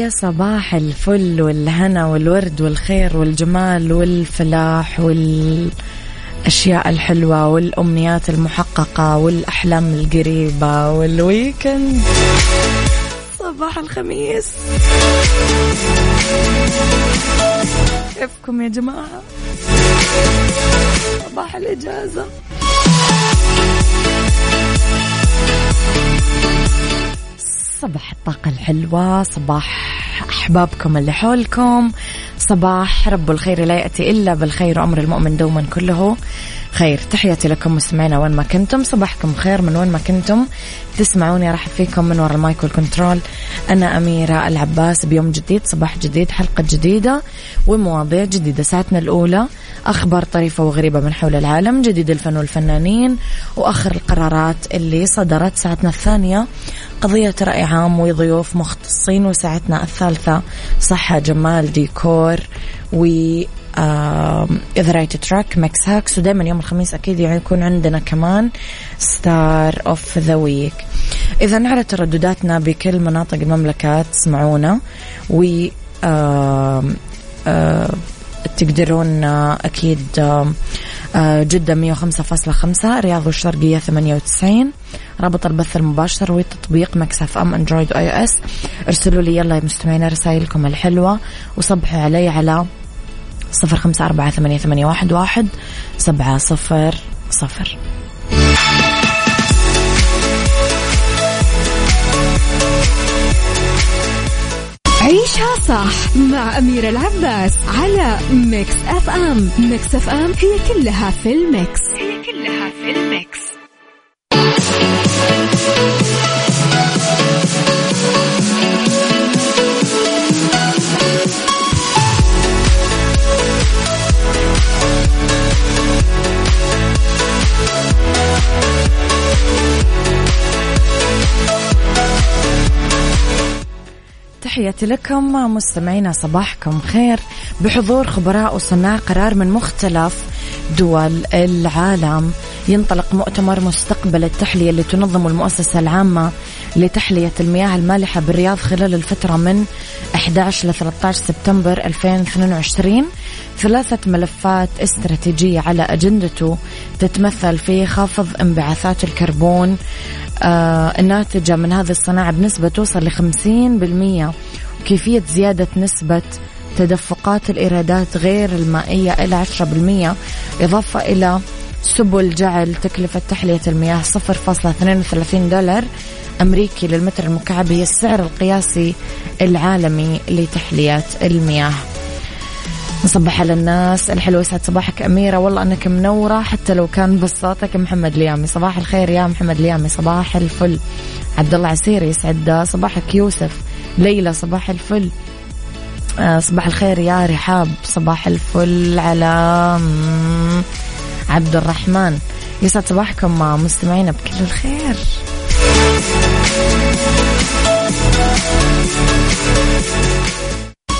يا صباح الفل والهنا والورد والخير والجمال والفلاح والأشياء الحلوة والأمنيات المحققة والأحلام القريبة والويكند صباح الخميس. كيفكم يا جماعة؟ صباح الإجازة. صباح الطاقة الحلوة صباح أحبابكم اللي حولكم صباح رب الخير لا يأتي إلا بالخير وأمر المؤمن دوما كله. خير. تحياتي لكم مستمعينا وين ما كنتم. صباحكم خير من وين ما كنتم. تسمعوني أرحب فيكم من وراء ال mic وال control. أنا أميرة العباس. بيوم جديد صباح جديد حلقة جديدة ومواضيع جديدة. ساعتنا الأولى أخبار طريفة وغريبة من حول العالم جديد الفن والفنانين وآخر القرارات اللي صدرت ساعتنا الثانية. قضية رأي عام وضيوف مختصين وساعتنا الثالثة صحة جمال ديكور و on the right track Mix hacks ودائما يوم الخميس أكيد يعني يكون عندنا كمان star of the week إذا على تردداتنا بكل مناطق المملكة تسمعونا. و تقدرون أكيد آه، جدة 105.5 رياض والشرقية 98 رابط البث المباشر وتطبيق Mix FM Android و iOS. ارسلوا لي يلا يا مستمعين رسائلكم الحلوة. وصبحوا علي على صفر خمسة أربعة ثمانية, ثمانية واحد, واحد سبعة صفر صفر. عيشها صح مع أميرة العباس على Mix FM. Mix FM هي كلها في ال mix. هي كلها في ال mix. تحياتي لكم مستمعينا صباحكم خير. بحضور خبراء وصناع قرار من مختلف دول العالم. ينطلق مؤتمر مستقبل التحلية اللي تنظم المؤسسة العامة لتحلية المياه المالحة بالرياض خلال الفترة من 11 ل 13 سبتمبر 2022 ثلاثة ملفات استراتيجية على أجندته تتمثل في خفض انبعاثات الكربون آه الناتجة من هذه الصناعة بنسبة توصل ل 50% كيفية زيادة نسبة تدفقات الإيرادات غير المائية إلى 10% إضافة إلى سبل جعل تكلفة تحلية المياه 0.32 دولار أمريكي للمتر المكعب هي السعر القياسي العالمي لتحلية المياه. نصبح على الناس الحلوة يسعد صباحك أميرة. والله أنك منورة حتى لو كان بصوتك محمد ليامي. صباح الخير يا محمد ليامي. صباح الفل. عبد الله عسيري يسعد. صباحك يوسف. ليلى صباح الفل. آه، صباح الخير يا رحاب. صباح الفل على عبد الرحمن. يسعد صباحكم مستمعينا بكل الخير.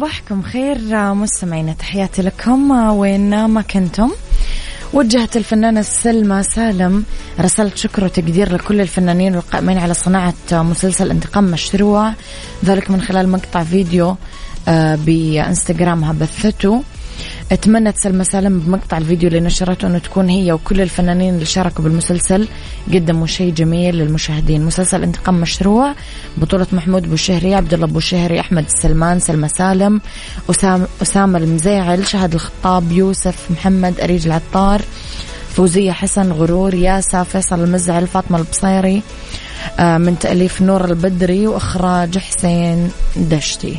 صباحكم خير مستمعينا تحياتي لكم. وين ما كنتم وجهت الفنانة سلمى سالم رسالة شكر وتقدير لكل الفنانين القائمين على صناعة مسلسل انتقام مشروع ذلك من خلال مقطع فيديو آه، بإنستغرامها بثته. اتمنت سلمى سالم بمقطع الفيديو اللي نشرته أنه تكون هي وكل الفنانين اللي شاركوا بالمسلسل قدموا شيء جميل للمشاهدين. مسلسل انتقام مشروع بطولة محمود بوشهري عبد الله بوشهري أحمد السلمان سلمى سالم أسام أسامة المزيعل شهد الخطاب يوسف محمد أريج العطار فوزية حسن غرور ياسا فيصل المزعل فاطمة البصيري آه، من تأليف نور البدري وإخراج حسين دشتي.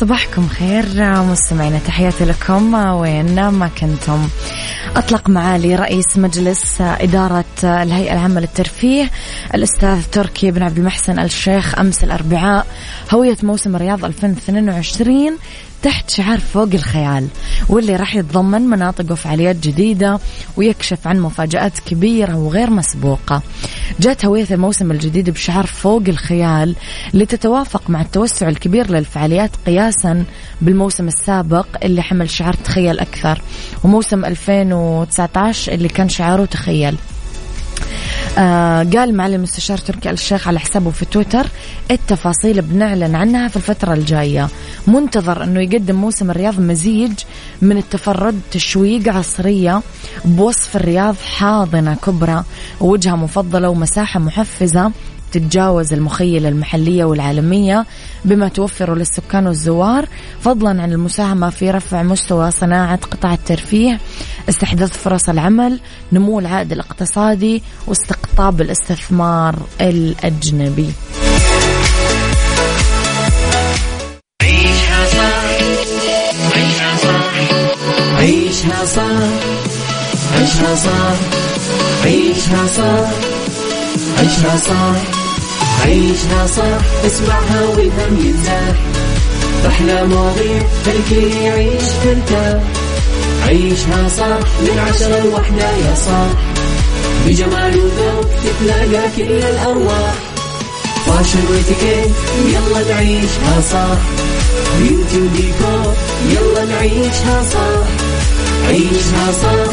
صباحكم خير مستمعينا تحياتي لكم. وين ما كنتم. أطلق معالي رئيس مجلس إدارة الهيئة العامة للترفيه الأستاذ تركي بن عبد المحسن الشيخ أمس الأربعاء هوية موسم الرياض 2022 تحت شعار فوق الخيال واللي راح يتضمن مناطق وفعاليات جديدة ويكشف عن مفاجآت كبيرة وغير مسبوقة. جاءت هوية الموسم الجديد بشعار فوق الخيال لتتوافق مع التوسع الكبير للفعاليات قياسا بالموسم السابق اللي حمل شعار تخيل أكثر وموسم 2019 اللي كان شعاره تخيل. آه قال معالي المستشار تركي الشيخ على حسابه في تويتر التفاصيل بنعلن عنها في الفترة الجاية. منتظر أنه يقدم موسم الرياض مزيج من التفرد تشويق عصرية بوصف الرياض حاضنة كبرى. ووجهة مفضلة ومساحة محفزة تتجاوز المخيلة المحلية والعالمية بما توفر للسكان والزوار فضلا عن المساهمة في رفع مستوى صناعة قطاع الترفيه استحداث فرص العمل نمو العائد الاقتصادي واستقطاب الاستثمار الأجنبي. عيشها صح عيشها صح عيشها صح عيشها صح عيشها صح عيشها صح. عيشها صح اسمعها والهم ينزاح أحلى مواضيع خلي يعيش ترتاح عيشها صح من عشرة لوحدة يا صاح. بجمال وذوق تتلاقى كل الأرواح. فاشل واتيكيت يلا نعيشها صح. beauty وديكور يلا نعيشها صح. عيشها صح.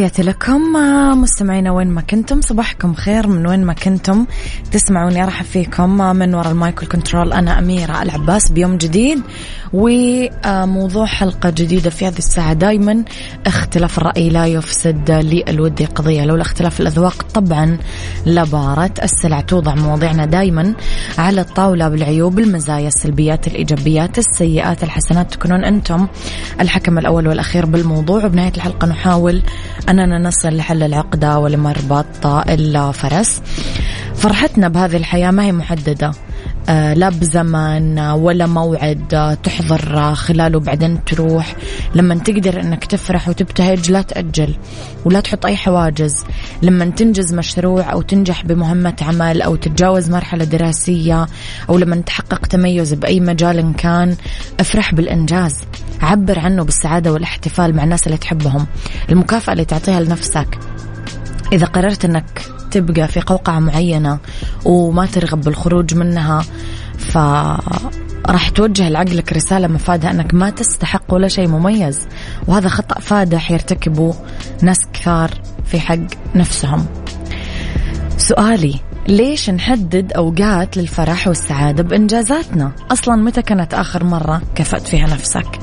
تحياتي لكم مستمعينا وين ما كنتم صباحكم خير من وين ما كنتم. تسمعوني ارحب فيكم من وراء ال mic وال control أنا أميرة العباس بيوم جديد. وموضوع حلقة جديدة في هذه الساعة دائما اختلاف الرأي لا يفسد للود قضية لولا اختلاف الأذواق طبعا لبارت السلع توضع مواضيعنا دائما على الطاولة بالعيوب المزايا السلبيات الإيجابيات السيئات الحسنات تكونون أنتم الحكم الأول والأخير بالموضوع. وبنهاية الحلقة نحاول أننا نصل لحل العقدة ولمربط الفرس فرحتنا بهذه الحياة ما هي محددة. لا بزمن ولا موعد آه، تحضر خلاله بعدين تروح. لما تقدر إنك تفرح وتبتهج لا تأجل ولا تحط أي حواجز. لما تنجز مشروع أو تنجح بمهمة عمل أو تتجاوز مرحلة دراسية أو لما تحقق تميز بأي مجال كان افرح بالإنجاز. عبر عنه بالسعادة والاحتفال مع الناس اللي تحبهم. المكافأة اللي تعطيها لنفسك. إذا قررت أنك تبقى في قوقعة معينة وما ترغب بالخروج منها ف راح توجه لعقلك رسالة مفادها أنك ما تستحق ولا شيء مميز وهذا خطأ فادح يرتكبه ناس كثار في حق نفسهم. سؤالي ليش نحدد أوقات للفرح والسعادة بإنجازاتنا؟ أصلا متى كانت آخر مرة كافأت فيها نفسك؟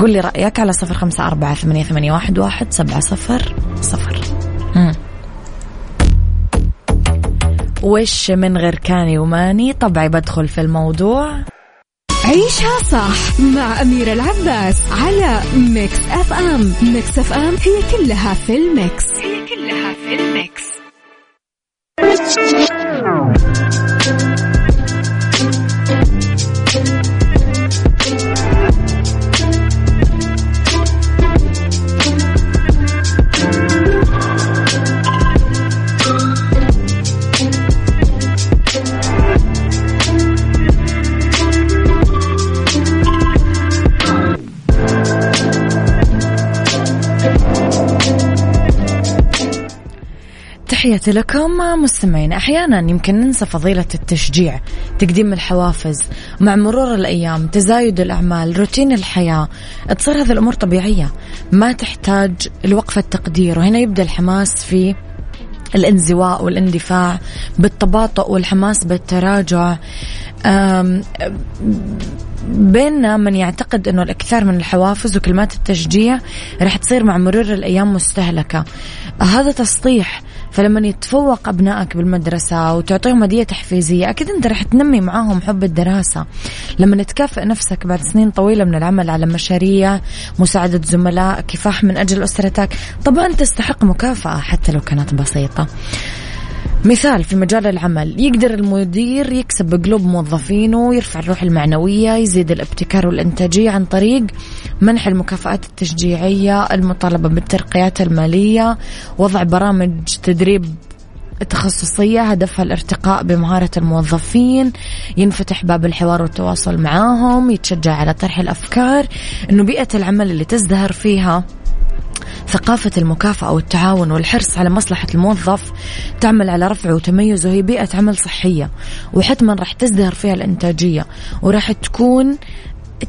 قل لي رأيك على صفر خمسة أربعة ثمانية, واحد سبعة صفر صفر. مم. وش من غير كاني وماني طبعي بدخل في الموضوع. عيشها صح مع أميرة العباس على ميكس أف أم. ميكس أف أم هي كلها في الميكس. هي كلها في الميكس. تحياتي لكم مستمعين. أحيانا يمكن ننسى فضيلة التشجيع تقديم الحوافز مع مرور الأيام تزايد الأعمال روتين الحياة. تصير هذه الأمور طبيعية. ما تحتاج الوقفه التقدير وهنا يبدأ الحماس في الانزواء والاندفاع بالتباطؤ والحماس بالتراجع. بيننا من يعتقد إنه الاكثار من الحوافز وكلمات التشجيع راح تصير مع مرور الأيام مستهلكة. هذا تسطيح فلما يتفوق أبنائك بالمدرسة وتعطيهم هدية تحفيزية أكيد أنت رح تنمي معاهم حب الدراسة. لما تكافئ نفسك بعد سنين طويلة من العمل على مشاريع مساعدة زملاء كفاح من أجل أسرتك طبعا تستحق مكافأة حتى لو كانت بسيطة. مثال في مجال العمل. يقدر المدير يكسب بقلوب موظفينه ويرفع الروح المعنوية يزيد الابتكار والإنتاجية عن طريق منح المكافآت التشجيعية المطالبة بالترقيات المالية وضع برامج تدريب تخصصية هدفها الارتقاء بمهارة الموظفين ينفتح باب الحوار والتواصل معاهم يتشجع على طرح الأفكار. أنه بيئة العمل اللي تزدهر فيها ثقافة المكافأة والتعاون والحرص على مصلحة الموظف تعمل على رفعه وتميزه هي بيئة عمل صحية وحتما راح تزدهر فيها الإنتاجية وراح تكون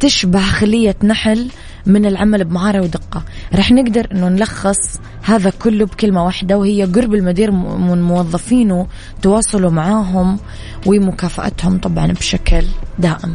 تشبه خلية نحل من العمل بمهارة ودقة. رح نقدر أنه نلخص هذا كله بكلمة واحدة وهي قرب المدير من موظفينه تواصلوا معاهم ومكافأتهم طبعا بشكل دائم.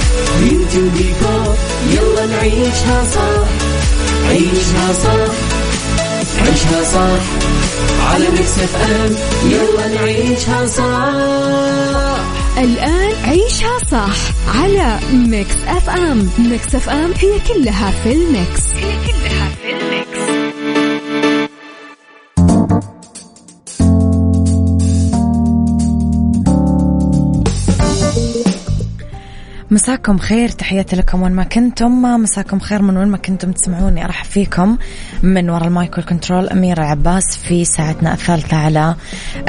بيوتي وديكور يلا نعيشها صح. عيشها صح. عيشها صح. على ميكس اف ام يلا نعيشها صح. الآن عيشها صح على Mix FM. Mix FM هي كلها في ال Mix. هي كلها مساكم خير تحياتي لكم وين ما كنتم. مساكم خير من وين ما كنتم تسمعوني. أرحب فيكم من وراء المايك والكنترول. أميرة عباس في ساعتنا الثالثة على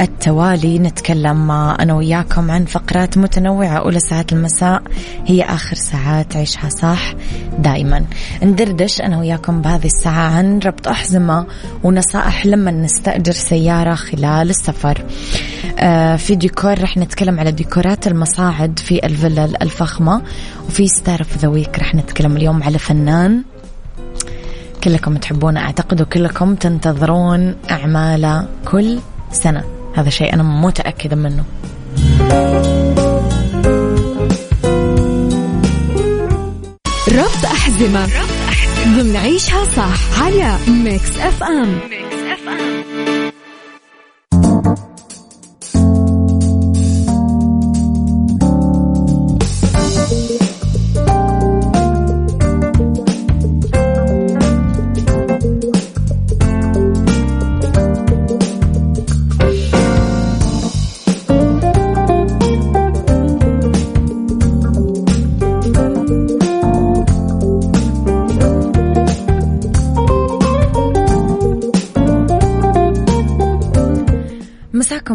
التوالي. نتكلم أنا وياكم عن فقرات متنوعة أولى ساعات المساء. هي آخر ساعات عيشها صح دائما. ندردش أنا وياكم بهذه الساعة عن ربط أحزمة ونصائح لما نستأجر سيارة خلال السفر. آه في ديكور رح نتكلم على ديكورات المصاعد في الفلل الفخمة. وفي Star of the Week رح نتكلم اليوم على فنان كلكم تحبونه أعتقد وكلكم تنتظرون أعماله كل سنة. هذا شيء أنا متأكدة منه. ربط أحزمة. ضمن عيشها صح على Mix FM Mix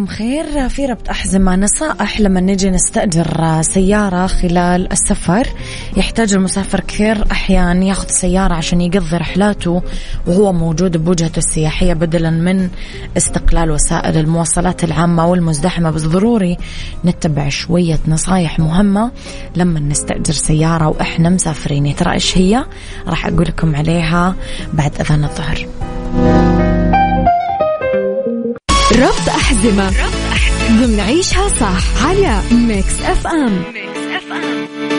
خير. في ربط أحزمة نصائح لما نجي نستأجر سيارة خلال السفر. يحتاج المسافر كثير أحيان ياخذ سيارة عشان يقضي رحلاته وهو موجود بوجهته السياحية بدلا من استقلال وسائل المواصلات العامة والمزدحمة. بس ضروري نتبع شوية نصائح مهمة لما نستأجر سيارة وإحنا مسافرين. ترى إيش هي؟ راح أقول لكم عليها بعد أذان الظهر. ربط أحزمة. ضمن عيشها صح. على ميكس أف أم ميكس أف أم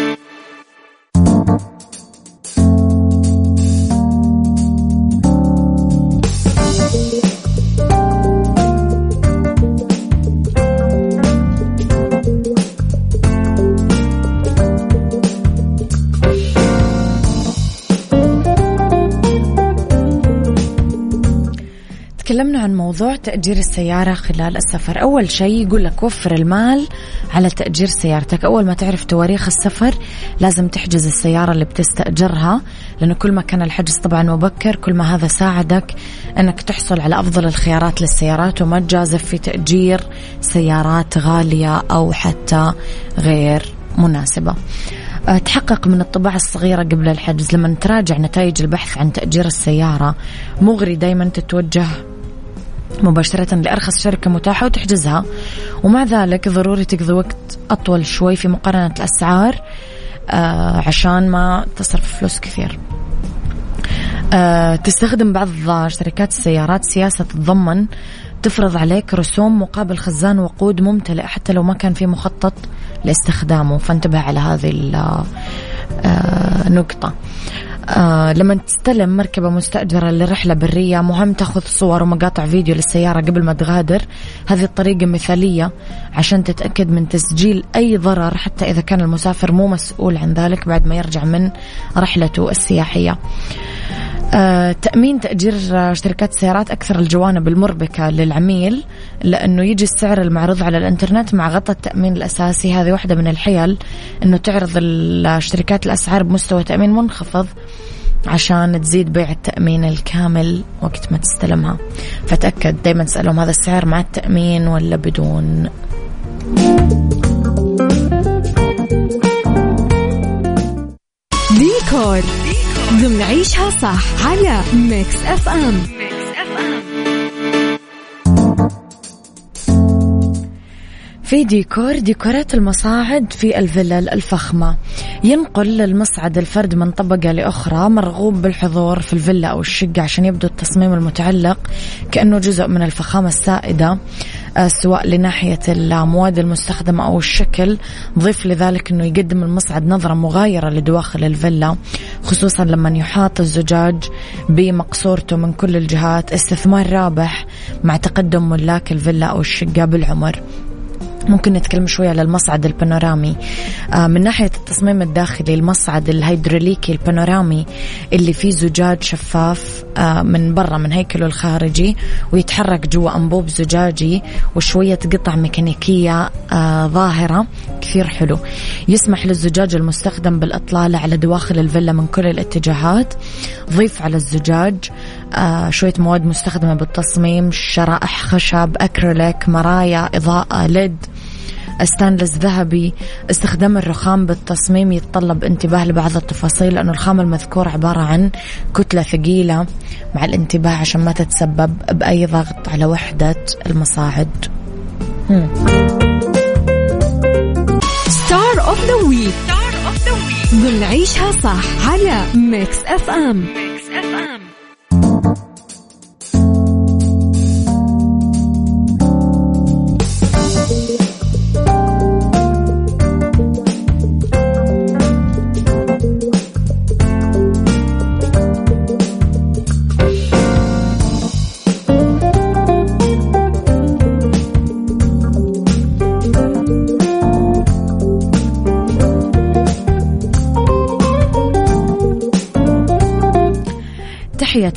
عن موضوع تأجير السيارة خلال السفر. أول شيء يقول لك وفر المال على تأجير سيارتك. أول ما تعرف تواريخ السفر لازم تحجز السيارة اللي بتستأجرها لأنه كل ما كان الحجز طبعا مبكر كل ما هذا ساعدك أنك تحصل على أفضل الخيارات للسيارات وما تجازف في تأجير سيارات غالية أو حتى غير مناسبة. أه، تحقق من الطباعة الصغيرة قبل الحجز. لما تراجع نتائج البحث عن تأجير السيارة مغري دايما تتوجه مباشرة لأرخص شركة متاحة وتحجزها. ومع ذلك ضروري تقضي وقت أطول شوي في مقارنة الأسعار آه عشان ما تصرف فلوس كثير. آه تستخدم بعض شركات السيارات. سياسة تتضمن تفرض عليك رسوم مقابل خزان وقود ممتلئ حتى لو ما كان في مخطط لاستخدامه. فانتبه على هذه النقطة آه لما تستلم مركبة مستأجرة لرحلة برية مهم تاخذ صور ومقاطع فيديو للسيارة قبل ما تغادر. هذه الطريقة مثالية عشان تتأكد من تسجيل أي ضرر حتى إذا كان المسافر مو مسؤول عن ذلك بعد ما يرجع من رحلته السياحية. آه، تأمين تأجير شركات السيارات أكثر الجوانب المربكة للعميل. لأنه يجي السعر المعروض على الإنترنت مع غطاء التأمين الأساسي. هذه واحدة من الحيل أنه تعرض الشركات الأسعار بمستوى تأمين منخفض عشان تزيد بيع التأمين الكامل وقت ما تستلمها. فتأكد دايما تسألهم هذا السعر مع التأمين ولا بدون. ديكور. ضمن عيشها صح على Mix FM. في ديكور ديكورات المصاعد في الفلل الفخمة. ينقل المصعد الفرد من طبقة لأخرى مرغوب بالحضور في الفيلا أو الشقة عشان يبدو التصميم المتعلق كأنه جزء من الفخامة السائدة آه، سواء لناحية المواد المستخدمة أو الشكل. ضيف لذلك أنه يقدم المصعد نظرة مغايرة لدواخل الفيلا خصوصا لما يحاط الزجاج بمقصورته من كل الجهات. استثمار رابح مع تقدم ملاك الفيلا أو الشقة بالعمر. ممكن نتكلم شوي على المصعد البانورامي. آه من ناحية التصميم الداخلي المصعد الهيدروليكي البانورامي اللي فيه زجاج شفاف آه من برا من هيكله الخارجي ويتحرك جوا أنبوب زجاجي وشوية قطع ميكانيكية آه ظاهرة كثير حلو. يسمح للزجاج المستخدم بالإطلالة على دواخل الفيلا من كل الاتجاهات. ضيف على الزجاج شوية مواد مستخدمة بالتصميم شرائح خشب أكريليك مرايا إضاءة LED. stainless ذهبي استخدام الرخام بالتصميم يتطلب انتباه لبعض التفاصيل لأنه الخام المذكور عبارة عن كتلة ثقيلة مع الانتباه عشان ما تتسبب بأي ضغط على وحدة المصاعد. Star of the Week ضمن عيشها صح على ميكس اف ام ميكس اف ام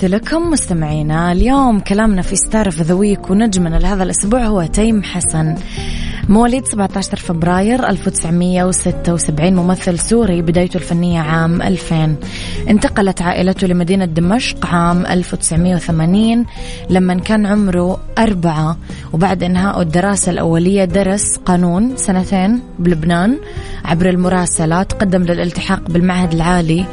تحياتي لكم مستمعينا. اليوم كلامنا في Star of the Week ونجمنا لهذا الأسبوع هو تيم حسن. مواليد 17 فبراير 1976 ممثل سوري بدايته الفنية عام 2000 انتقلت عائلته لمدينة دمشق عام 1980 لما كان عمره أربعة. وبعد إنهاء الدراسة الأولية درس قانون سنتين بلبنان عبر المراسلة تقدم للالتحاق بالمعهد العالي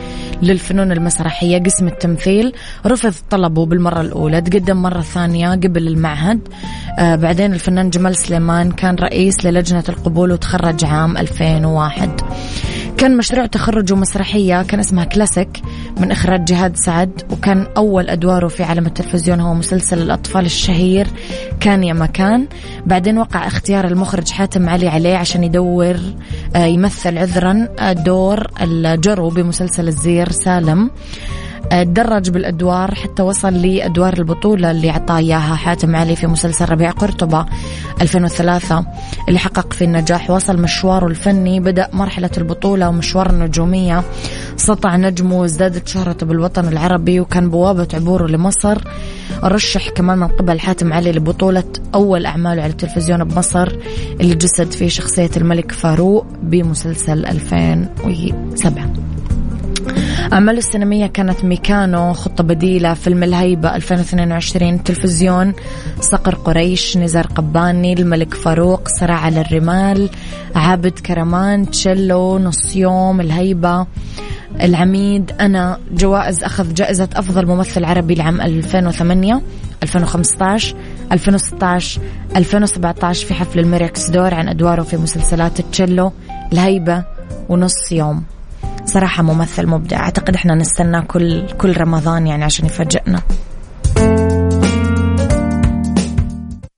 للفنون المسرحية قسم التمثيل. رفض طلبه بالمرة الأولى تقدم مرة ثانية قبل المعهد. آه بعدين الفنان جمال سليمان كان رئيس للجنة القبول وتخرج عام 2001 كان مشروع تخرجه مسرحية كان اسمها كلاسيك من إخراج جهاد سعد وكان أول أدواره في عالم التلفزيون هو مسلسل الأطفال الشهير كان يا مكان. بعدين وقع اختيار المخرج حاتم علي عليه عشان يدور آه، يمثل عذرا آه، دور الجرو بمسلسل الزير سالم. تدرج بالأدوار حتى وصل لأدوار البطولة اللي عطاه إياها حاتم علي في مسلسل ربيع قرطبة 2003 اللي حقق فيه النجاح وصل مشواره الفني بدأ مرحلة البطولة ومشوار النجومية سطع نجمه وازدادت شهرته بالوطن العربي وكان بوابة عبوره لمصر. رشح كمان من قبل حاتم علي لبطولة أول أعماله على التلفزيون بمصر اللي جسد فيه شخصية الملك فاروق بمسلسل 2007 أعماله السينمية كانت ميكانو خطة بديلة فيلم الهيبة 2022 تلفزيون صقر قريش نزار قباني الملك فاروق صراع على الرمال عابد كرمان تشيلو نص يوم الهيبة العميد. أنا جوائز أخذ جائزة أفضل ممثل عربي لعام 2008 2015 2016 2017 في حفل الميركس دور عن أدواره في مسلسلات تشيلو الهيبة ونص يوم. صراحة ممثل مبدع. أعتقد إحنا نستنى كل كل رمضان يعني عشان يفاجئنا.